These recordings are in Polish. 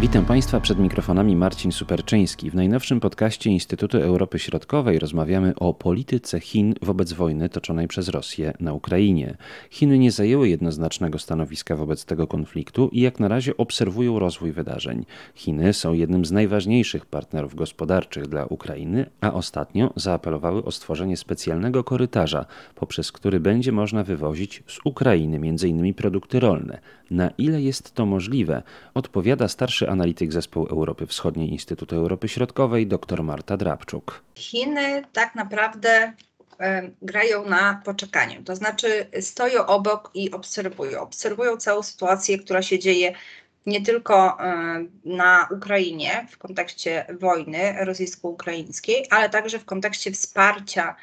Witam Państwa przed mikrofonami Marcin Superczyński. W najnowszym podcaście Instytutu Europy Środkowej rozmawiamy o polityce Chin wobec wojny toczonej przez Rosję na Ukrainie. Chiny nie zajęły jednoznacznego stanowiska wobec tego konfliktu i jak na razie obserwują rozwój wydarzeń. Chiny są jednym z najważniejszych partnerów gospodarczych dla Ukrainy, a ostatnio zaapelowały o stworzenie specjalnego korytarza, poprzez który będzie można wywozić z Ukrainy m.in. produkty rolne. Na ile jest to możliwe, odpowiada starszy analityk Zespołu Europy Wschodniej Instytutu Europy Środkowej dr Marta Drabczuk. Chiny tak naprawdę grają na poczekaniu, to znaczy stoją obok i obserwują. Obserwują całą sytuację, która się dzieje nie tylko na Ukrainie w kontekście wojny rosyjsko-ukraińskiej, ale także w kontekście wsparcia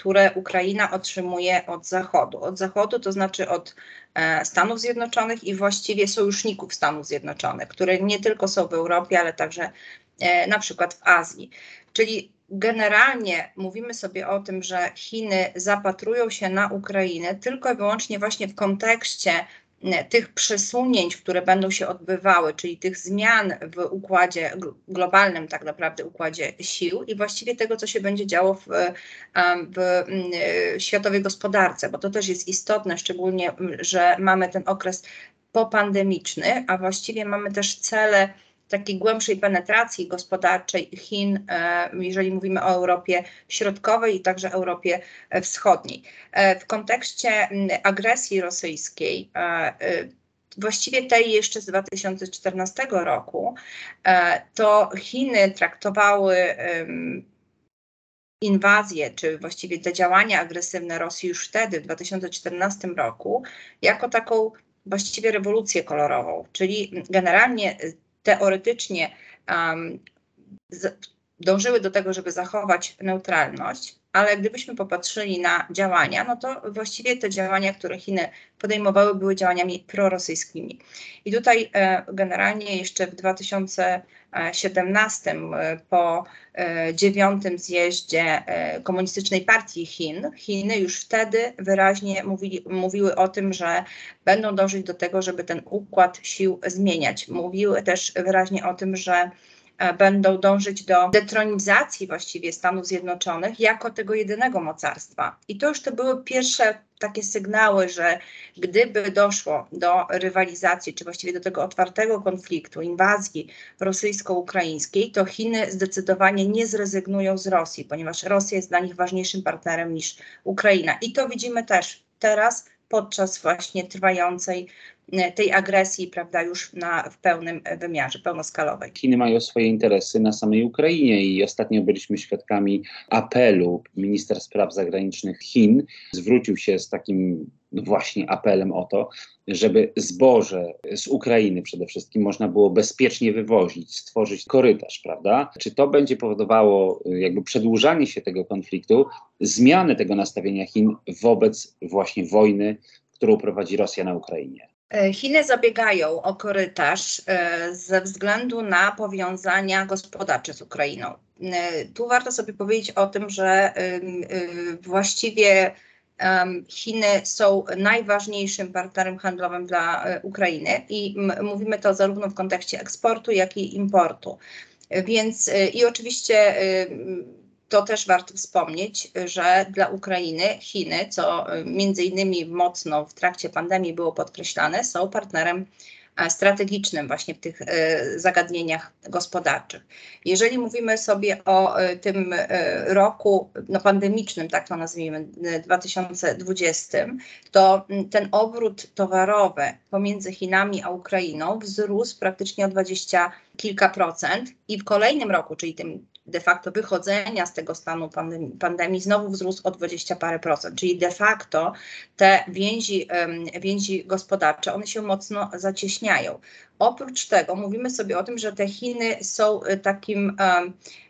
które Ukraina otrzymuje od Zachodu. Od Zachodu to znaczy od e, Stanów Zjednoczonych i właściwie sojuszników Stanów Zjednoczonych, które nie tylko są w Europie, ale także e, na przykład w Azji. Czyli generalnie mówimy sobie o tym, że Chiny zapatrują się na Ukrainę tylko i wyłącznie właśnie w kontekście tych przesunięć, które będą się odbywały, czyli tych zmian w układzie globalnym, tak naprawdę układzie sił i właściwie tego, co się będzie działo w, w mm, światowej gospodarce, bo to też jest istotne, szczególnie, że mamy ten okres popandemiczny, a właściwie mamy też cele takiej głębszej penetracji gospodarczej Chin, e, jeżeli mówimy o Europie Środkowej i także Europie Wschodniej. E, w kontekście agresji rosyjskiej, e, właściwie tej jeszcze z 2014 roku, to Chiny traktowały inwazję, czy właściwie te działania agresywne Rosji już wtedy, w 2014 roku, jako taką właściwie rewolucję kolorową, czyli generalnie teoretycznie um, z, dążyły do tego, żeby zachować neutralność, ale gdybyśmy popatrzyli na działania, no to właściwie te działania, które Chiny podejmowały, były działaniami prorosyjskimi. I tutaj e, generalnie jeszcze w 2017 e, po e, dziewiątym zjeździe Komunistycznej Partii Chin, Chiny już wtedy wyraźnie mówili, mówiły o tym, że będą dążyć do tego, żeby ten układ sił zmieniać. Mówiły też wyraźnie o tym, że będą dążyć do detronizacji właściwie Stanów Zjednoczonych jako tego jedynego mocarstwa. I to już to były pierwsze takie sygnały, że gdyby doszło do rywalizacji, czy właściwie do tego otwartego konfliktu, inwazji rosyjsko-ukraińskiej, to Chiny zdecydowanie nie zrezygnują z Rosji, ponieważ Rosja jest dla nich ważniejszym partnerem niż Ukraina. I to widzimy też teraz podczas właśnie trwającej E, tej agresji, prawda, już na, w pełnym wymiarze, pełnoskalowej. Chiny mają swoje interesy na samej Ukrainie i ostatnio byliśmy świadkami apelu minister spraw zagranicznych Chin. Zwrócił się z takim właśnie apelem o to, żeby zboże z Ukrainy przede wszystkim można było bezpiecznie wywozić, stworzyć korytarz, prawda? Czy to będzie powodowało jakby przedłużanie się tego konfliktu, zmianę tego nastawienia Chin wobec właśnie wojny, którą prowadzi Rosja na Ukrainie? E, Chiny zabiegają o korytarz e, ze względu na powiązania gospodarcze z Ukrainą. E, tu warto sobie powiedzieć o tym, że właściwie Chiny są najważniejszym partnerem handlowym dla Ukrainy i mówimy to zarówno w kontekście eksportu, jak i importu. Więc i oczywiście to też warto wspomnieć, że dla Ukrainy Chiny, co y, między innymi mocno w trakcie pandemii było podkreślane, są partnerem e, strategicznym właśnie w tych y, zagadnieniach gospodarczych. Jeżeli mówimy sobie o tym roku no, pandemicznym, tak to nazwijmy, 2020, to ten obrót towarowy pomiędzy Chinami a Ukrainą wzrósł praktycznie o 20 kilka procent i w kolejnym roku, czyli tym de facto wychodzenia z tego stanu pandemii, pandemii znowu wzrósł o 20 parę procent, czyli de facto te więzi, więzi gospodarcze, one się mocno zacieśniają. Oprócz tego mówimy sobie o tym, że te Chiny są y, takim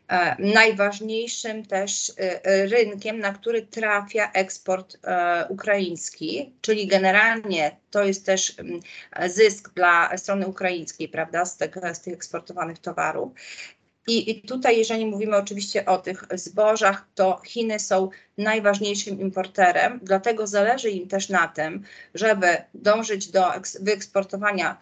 e, najważniejszym też y, rynkiem, na który trafia eksport e, ukraiński, czyli generalnie to jest też zysk dla strony ukraińskiej, prawda, z, tego, z tych eksportowanych towarów. I, tutaj, jeżeli mówimy oczywiście o tych zbożach, to Chiny są najważniejszym importerem, dlatego zależy im też na tym, żeby dążyć do wyeksportowania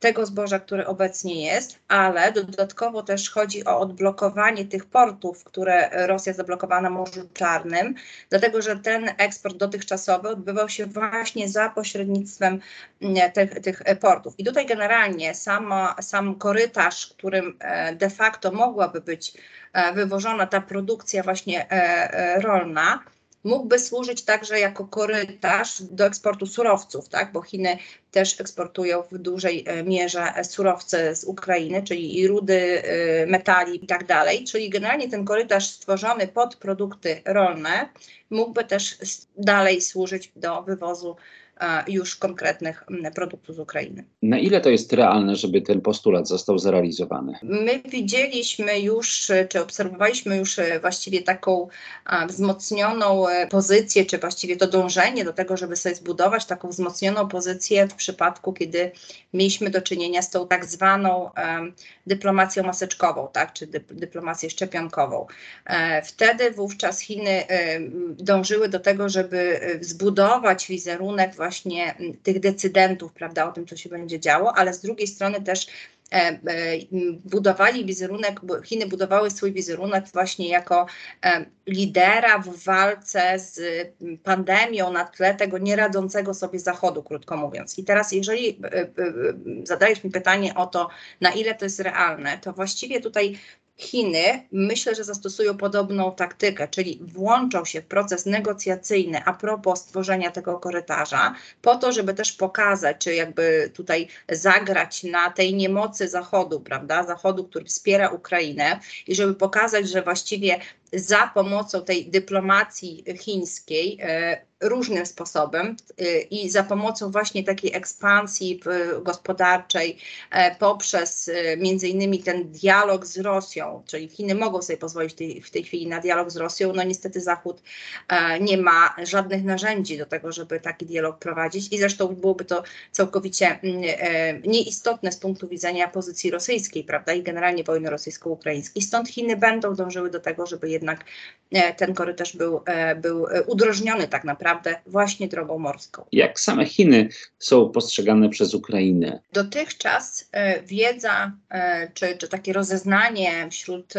tego zboża, które obecnie jest, ale dodatkowo też chodzi o odblokowanie tych portów, które Rosja zablokowała na Morzu Czarnym, dlatego że ten eksport dotychczasowy odbywał się właśnie za pośrednictwem tych, tych portów. I tutaj generalnie sama, sam korytarz, którym e, de facto mogłaby być e, wywożona ta produkcja właśnie e, rolna, mógłby służyć także jako korytarz do eksportu surowców, tak? bo Chiny też eksportują w dużej e, mierze surowce z Ukrainy, czyli i rudy, e, metali i tak dalej. Czyli generalnie ten korytarz stworzony pod produkty rolne mógłby też dalej służyć do wywozu już konkretnych produktów z Ukrainy. Na ile to jest realne, żeby ten postulat został zrealizowany? My widzieliśmy już, czy obserwowaliśmy już e, właściwie taką wzmocnioną e, pozycję, czy właściwie to dążenie do tego, żeby sobie zbudować taką wzmocnioną pozycję w przypadku, kiedy mieliśmy do czynienia z tą tak zwaną dyplomacją maseczkową, tak, czy dyplomacją szczepionkową. E, wtedy wówczas Chiny dążyły do tego, żeby zbudować wizerunek właśnie właśnie tych decydentów, prawda, o tym, co się będzie działo, ale z drugiej strony też e, e, budowali wizerunek, Chiny budowały swój wizerunek właśnie jako e, lidera w walce z pandemią na tle tego nieradzącego sobie Zachodu, krótko mówiąc. I teraz, jeżeli zadajesz mi pytanie o to, na ile to jest realne, to właściwie tutaj Chiny myślę, że zastosują podobną taktykę, czyli włączą się w proces negocjacyjny a propos stworzenia tego korytarza, po to, żeby też pokazać, czy jakby tutaj zagrać na tej niemocy Zachodu, prawda? Zachodu, który wspiera Ukrainę i żeby pokazać, że właściwie za pomocą tej dyplomacji chińskiej e, różnym sposobem e, i za pomocą właśnie takiej ekspansji gospodarczej e, poprzez między innymi ten dialog z Rosją, czyli Chiny mogą sobie pozwolić w tej chwili na dialog z Rosją, no niestety Zachód nie ma żadnych narzędzi do tego, żeby taki dialog prowadzić. I zresztą byłoby to całkowicie mm, nieistotne z punktu widzenia pozycji rosyjskiej, prawda, i generalnie wojny rosyjsko-ukraińskiej. Stąd Chiny będą dążyły do tego, żeby jednak e, ten korytarz był, e, był e, udrożniony tak naprawdę właśnie drogą morską. Jak same Chiny są postrzegane przez Ukrainę? Dotychczas wiedza czy, czy takie rozeznanie wśród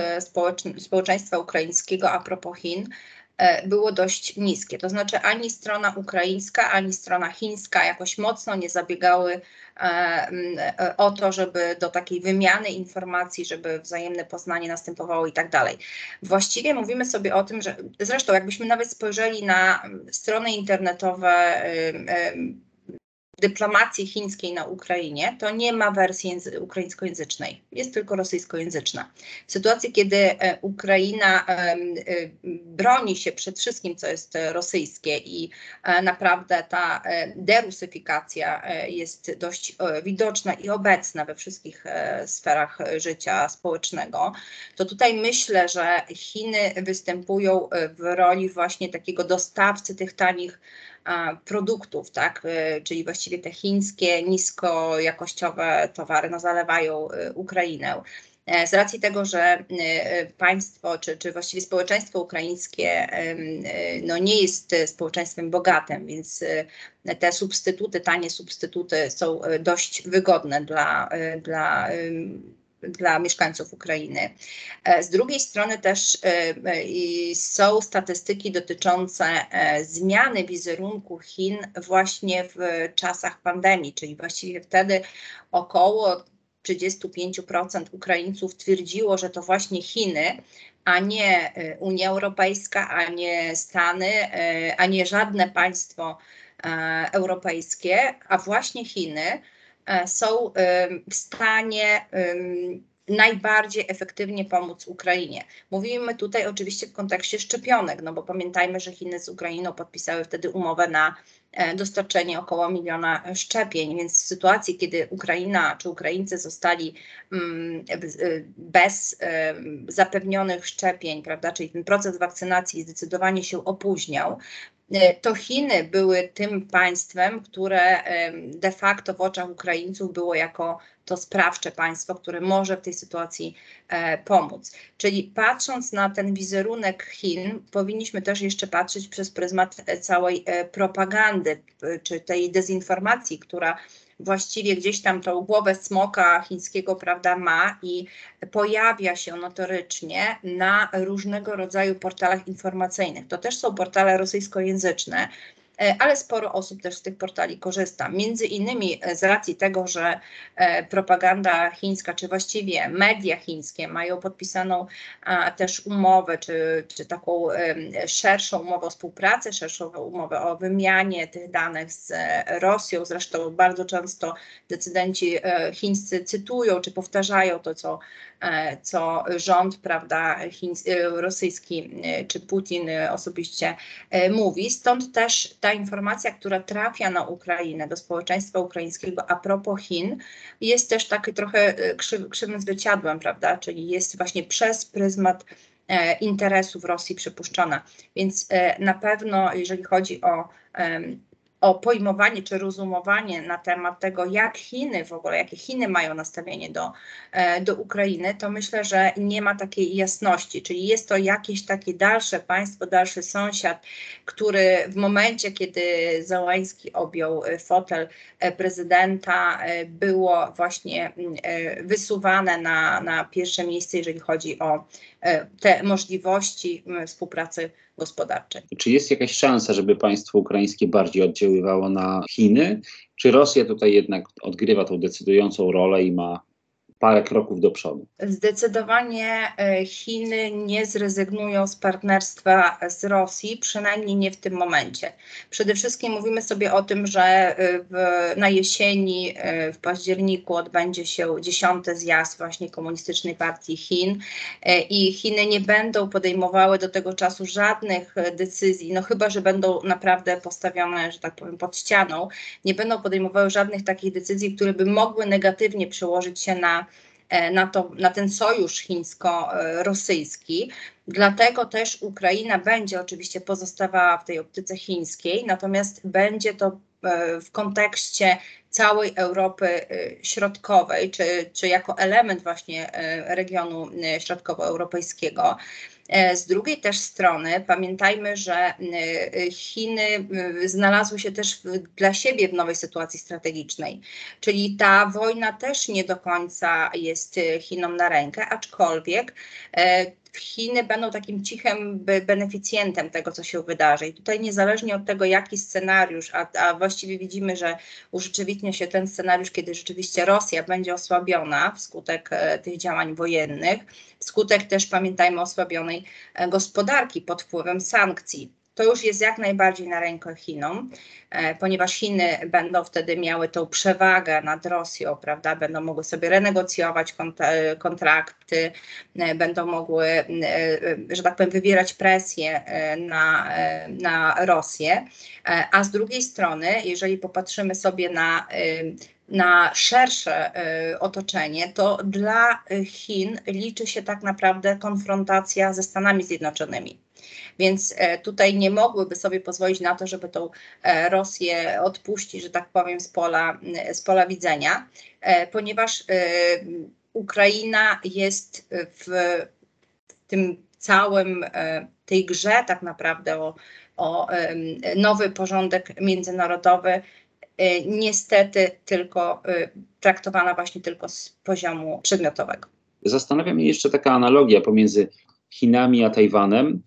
społeczeństwa ukraińskiego a propos Chin E, było dość niskie. To znaczy ani strona ukraińska, ani strona chińska jakoś mocno nie zabiegały e, e, o to, żeby do takiej wymiany informacji, żeby wzajemne poznanie następowało i tak dalej. Właściwie mówimy sobie o tym, że zresztą jakbyśmy nawet spojrzeli na strony internetowe dyplomacji chińskiej na Ukrainie, to nie ma wersji ukraińskojęzycznej, jest tylko rosyjskojęzyczna. W sytuacji, kiedy e, Ukraina e, broni się przed wszystkim, co jest rosyjskie i e, naprawdę ta derusyfikacja jest dość widoczna i obecna we wszystkich sferach życia społecznego, to tutaj myślę, że Chiny występują w roli właśnie takiego dostawcy tych tanich produktów, tak, y, czyli właściwie te chińskie, niskojakościowe towary no, zalewają y, Ukrainę. E, z racji tego, że y, państwo, czy, czy właściwie społeczeństwo ukraińskie no nie jest społeczeństwem bogatym, więc te substytuty, tanie substytuty są dość wygodne dla, dla dla mieszkańców Ukrainy. E, z drugiej strony też e, e, są statystyki dotyczące zmiany wizerunku Chin właśnie w czasach pandemii, czyli właściwie wtedy około 35% Ukraińców twierdziło, że to właśnie Chiny, a nie Unia Europejska, a nie Stany, a nie żadne państwo europejskie, a właśnie Chiny są w stanie najbardziej efektywnie pomóc Ukrainie. Mówimy tutaj oczywiście w kontekście szczepionek, no bo pamiętajmy, że Chiny z Ukrainą podpisały wtedy umowę na dostarczenie około miliona szczepień. Więc w sytuacji, kiedy Ukraina czy Ukraińcy zostali mm, bez zapewnionych szczepień, prawda, czyli ten proces wakcynacji zdecydowanie się opóźniał, E, to Chiny były tym państwem, które de facto w oczach Ukraińców było jako to sprawcze państwo, które może w tej sytuacji e, pomóc. Czyli patrząc na ten wizerunek Chin, powinniśmy też jeszcze patrzeć przez pryzmat e, całej propagandy, czy tej dezinformacji, która właściwie gdzieś tam tą głowę smoka chińskiego, prawda, ma i pojawia się notorycznie na różnego rodzaju portalach informacyjnych. To też są portale rosyjskojęzyczne, ale sporo osób też z tych portali korzysta. Między innymi e, z racji tego, że e, propaganda chińska, czy właściwie media chińskie mają podpisaną też umowę, czy, czy taką szerszą umowę o współpracy, szerszą umowę o wymianie tych danych z Rosją. Zresztą bardzo często decydenci chińscy cytują, czy powtarzają to, co E, co rząd prawda, chiński, e, rosyjski e, czy Putin osobiście mówi. Stąd też ta informacja, która trafia na Ukrainę, do społeczeństwa ukraińskiego a propos Chin, jest też taki trochę krzyw, krzywym zwierciadłem, prawda? Czyli jest właśnie przez pryzmat interesów Rosji przypuszczona. Więc na pewno, jeżeli chodzi o o pojmowanie czy rozumowanie na temat tego, jak Chiny w ogóle, jakie Chiny mają nastawienie do, e, do Ukrainy, to myślę, że nie ma takiej jasności. Czyli jest to jakieś takie dalsze państwo, dalszy sąsiad, który w momencie, kiedy Załański objął e, fotel e, prezydenta, było właśnie wysuwane na, na pierwsze miejsce, jeżeli chodzi o te możliwości współpracy gospodarczej. Czy jest jakaś szansa, żeby państwo ukraińskie bardziej oddziaływało na Chiny? Czy Rosja tutaj jednak odgrywa tą decydującą rolę i ma parę kroków do przodu. Zdecydowanie e, Chiny nie zrezygnują z partnerstwa z Rosji, przynajmniej nie w tym momencie. Przede wszystkim mówimy sobie o tym, że e, w, na jesieni, e, w październiku odbędzie się dziesiąty zjazd właśnie Komunistycznej Partii Chin i Chiny nie będą podejmowały do tego czasu żadnych decyzji, no chyba, że będą naprawdę postawione, że tak powiem, pod ścianą, nie będą podejmowały żadnych takich decyzji, które by mogły negatywnie przełożyć się na na, to, na ten sojusz chińsko-rosyjski. Dlatego też Ukraina będzie oczywiście pozostawała w tej optyce chińskiej, natomiast będzie to e, w kontekście całej Europy e, Środkowej, czy, czy jako element właśnie regionu środkowoeuropejskiego. E, z drugiej też strony pamiętajmy, że e, Chiny e, znalazły się też dla siebie w nowej sytuacji strategicznej, czyli ta wojna też nie do końca jest Chinom na rękę, aczkolwiek Chiny będą takim cichym beneficjentem tego, co się wydarzy. I tutaj niezależnie od tego, jaki scenariusz, a, a właściwie widzimy, że urzeczywistnia się ten scenariusz, kiedy rzeczywiście Rosja będzie osłabiona wskutek e, tych działań wojennych, wskutek też, pamiętajmy, osłabionej e, gospodarki pod wpływem sankcji to już jest jak najbardziej na rękę Chinom, e, ponieważ Chiny będą wtedy miały tą przewagę nad Rosją, prawda? Będą mogły sobie renegocjować kontrakty, e, będą mogły, e, że tak powiem, wywierać presję na, na Rosję. A z drugiej strony, jeżeli popatrzymy sobie na na szersze otoczenie, to dla Chin liczy się tak naprawdę konfrontacja ze Stanami Zjednoczonymi. Więc e, tutaj nie mogłyby sobie pozwolić na to, żeby tą e, Rosję odpuścić, że tak powiem, z pola, z pola widzenia, e, ponieważ Ukraina jest w tym całym tej grze tak naprawdę o, o nowy porządek międzynarodowy niestety tylko traktowana właśnie tylko z poziomu przedmiotowego. Zastanawia mnie jeszcze taka analogia pomiędzy Chinami a Tajwanem,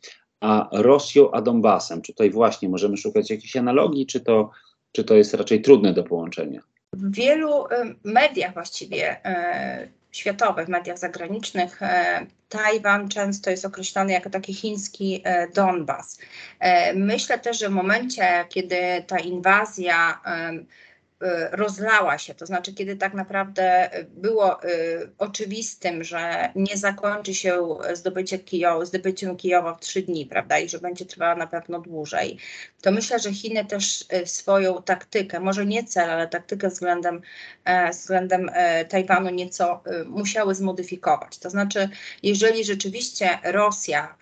a Rosją a Donbasem. Czy tutaj właśnie możemy szukać jakichś analogii, czy to, czy to jest raczej trudne do połączenia? W wielu mediach właściwie e, światowych, mediach zagranicznych, e, Tajwan często jest określany jako taki chiński e, Donbas. Myślę też, że w momencie, kiedy ta inwazja rozlała się, to znaczy kiedy tak naprawdę było oczywistym, że nie zakończy się zdobycie Kijowa, zdobyciem Kijowa w trzy dni, prawda, i że będzie trwała na pewno dłużej, to myślę, że Chiny też swoją taktykę, może nie cel, ale taktykę względem, względem Tajwanu nieco musiały zmodyfikować. To znaczy, jeżeli rzeczywiście Rosja,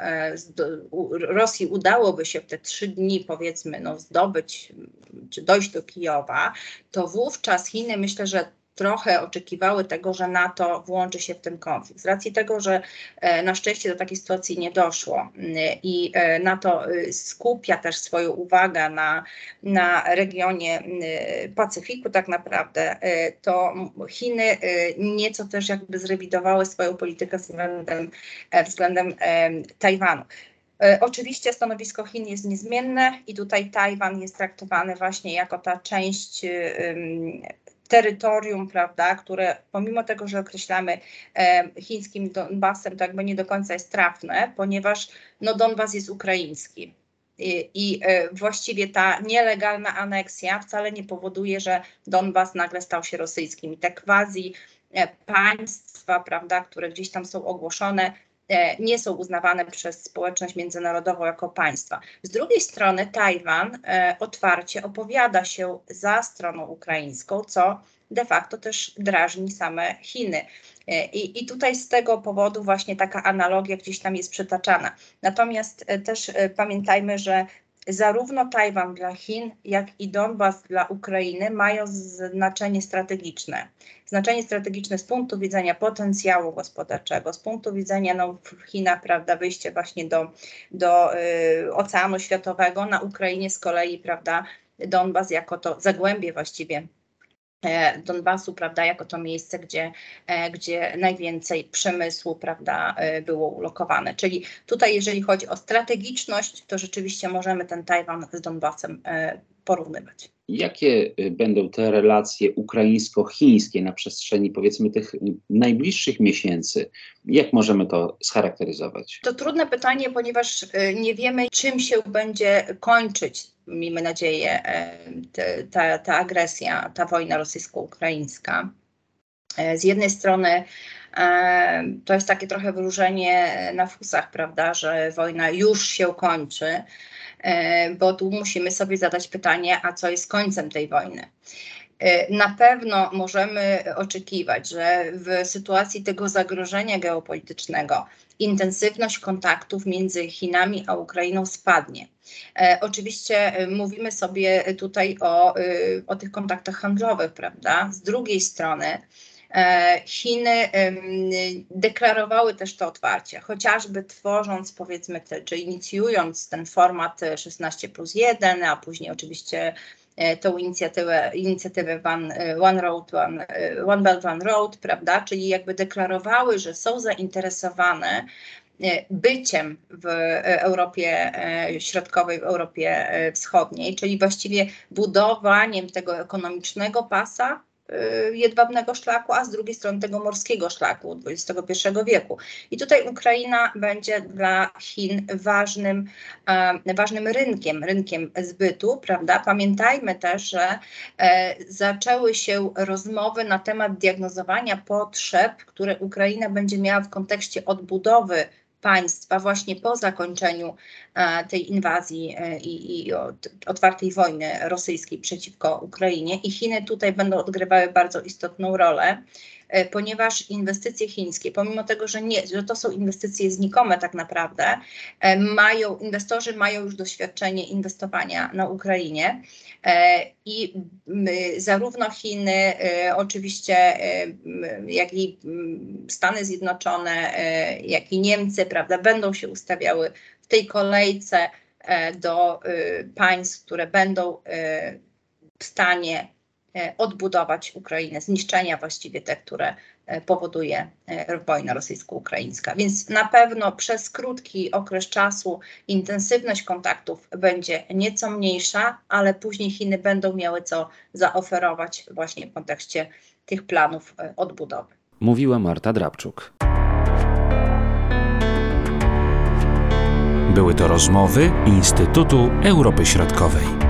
Rosji udałoby się w te trzy dni, powiedzmy, no, zdobyć czy dojść do Kijowa, to wówczas Chiny myślę, że trochę oczekiwały tego, że NATO włączy się w ten konflikt. Z racji tego, że e, na szczęście do takiej sytuacji nie doszło i e, NATO y, skupia też swoją uwagę na, na regionie Pacyfiku tak naprawdę, e, to Chiny nieco też jakby zrewidowały swoją politykę względem, względem Tajwanu. Oczywiście stanowisko Chin jest niezmienne i tutaj Tajwan jest traktowany właśnie jako ta część terytorium, prawda, które pomimo tego, że określamy e, chińskim Donbasem, to jakby nie do końca jest trafne, ponieważ no, Donbas jest ukraiński. I, I, e, właściwie ta nielegalna aneksja wcale nie powoduje, że Donbas nagle stał się rosyjskim. I te quasi e, państwa, prawda, które gdzieś tam są ogłoszone, E, nie są uznawane przez społeczność międzynarodową jako państwa. Z drugiej strony Tajwan e, otwarcie opowiada się za stroną ukraińską, co de facto też drażni same Chiny. E, I, I tutaj z tego powodu właśnie taka analogia gdzieś tam jest przytaczana. Natomiast też pamiętajmy, że zarówno Tajwan dla Chin, jak i Donbas dla Ukrainy mają znaczenie strategiczne. Znaczenie strategiczne z punktu widzenia potencjału gospodarczego, z punktu widzenia no, w Chinach, prawda, wyjście właśnie do, do y, Oceanu Światowego, na Ukrainie z kolei, prawda, Donbas jako to zagłębie właściwie Donbasu, prawda, jako to miejsce, gdzie, e, gdzie najwięcej przemysłu, prawda, e, było ulokowane. Czyli tutaj, jeżeli chodzi o strategiczność, to rzeczywiście możemy ten Tajwan z Donbasem porównywać. Jakie będą te relacje ukraińsko-chińskie na przestrzeni powiedzmy tych najbliższych miesięcy? Jak możemy to scharakteryzować? To trudne pytanie, ponieważ nie wiemy, czym się będzie kończyć miejmy nadzieję, e, ta, ta agresja, ta wojna rosyjsko-ukraińska. Z jednej strony to jest takie trochę wróżenie na fusach, prawda, że wojna już się kończy, bo tu musimy sobie zadać pytanie, a co jest końcem tej wojny. Na pewno możemy oczekiwać, że w sytuacji tego zagrożenia geopolitycznego intensywność kontaktów między Chinami a Ukrainą spadnie. E, oczywiście e, mówimy sobie tutaj o, e, o tych kontaktach handlowych, prawda? Z drugiej strony, Chiny deklarowały też to otwarcie, chociażby tworząc, powiedzmy, te, czy inicjując ten format 16 plus 1, a później oczywiście tą inicjatywę, inicjatywę One, one Road, One, One Belt, One Road, prawda? Czyli jakby deklarowały, że są zainteresowane E, byciem w Europie e, Środkowej, w Europie e, Wschodniej, czyli właściwie budowaniem tego ekonomicznego pasa jedwabnego szlaku, a z drugiej strony tego morskiego szlaku XXI wieku. I tutaj Ukraina będzie dla Chin ważnym, ważnym rynkiem, rynkiem zbytu, prawda? Pamiętajmy też, że zaczęły się rozmowy na temat diagnozowania potrzeb, które Ukraina będzie miała w kontekście odbudowy państwa właśnie po zakończeniu e, tej inwazji e, i, i otwartej wojny rosyjskiej przeciwko Ukrainie i Chiny tutaj będą odgrywały bardzo istotną rolę. E, ponieważ inwestycje chińskie, pomimo tego, że, nie, że to są inwestycje znikome tak naprawdę, e, mają, inwestorzy mają już doświadczenie inwestowania na Ukrainie e, i zarówno Chiny, oczywiście, jak i Stany Zjednoczone, jak i Niemcy, prawda, będą się ustawiały w tej kolejce do państw, które będą w stanie odbudować Ukrainę, zniszczenia właściwie te, które e, powoduje e, wojna rosyjsko-ukraińska. Więc na pewno przez krótki okres czasu intensywność kontaktów będzie nieco mniejsza, ale później Chiny będą miały co zaoferować właśnie w kontekście tych planów odbudowy. Mówiła Marta Drabczuk. Były to rozmowy Instytutu Europy Środkowej.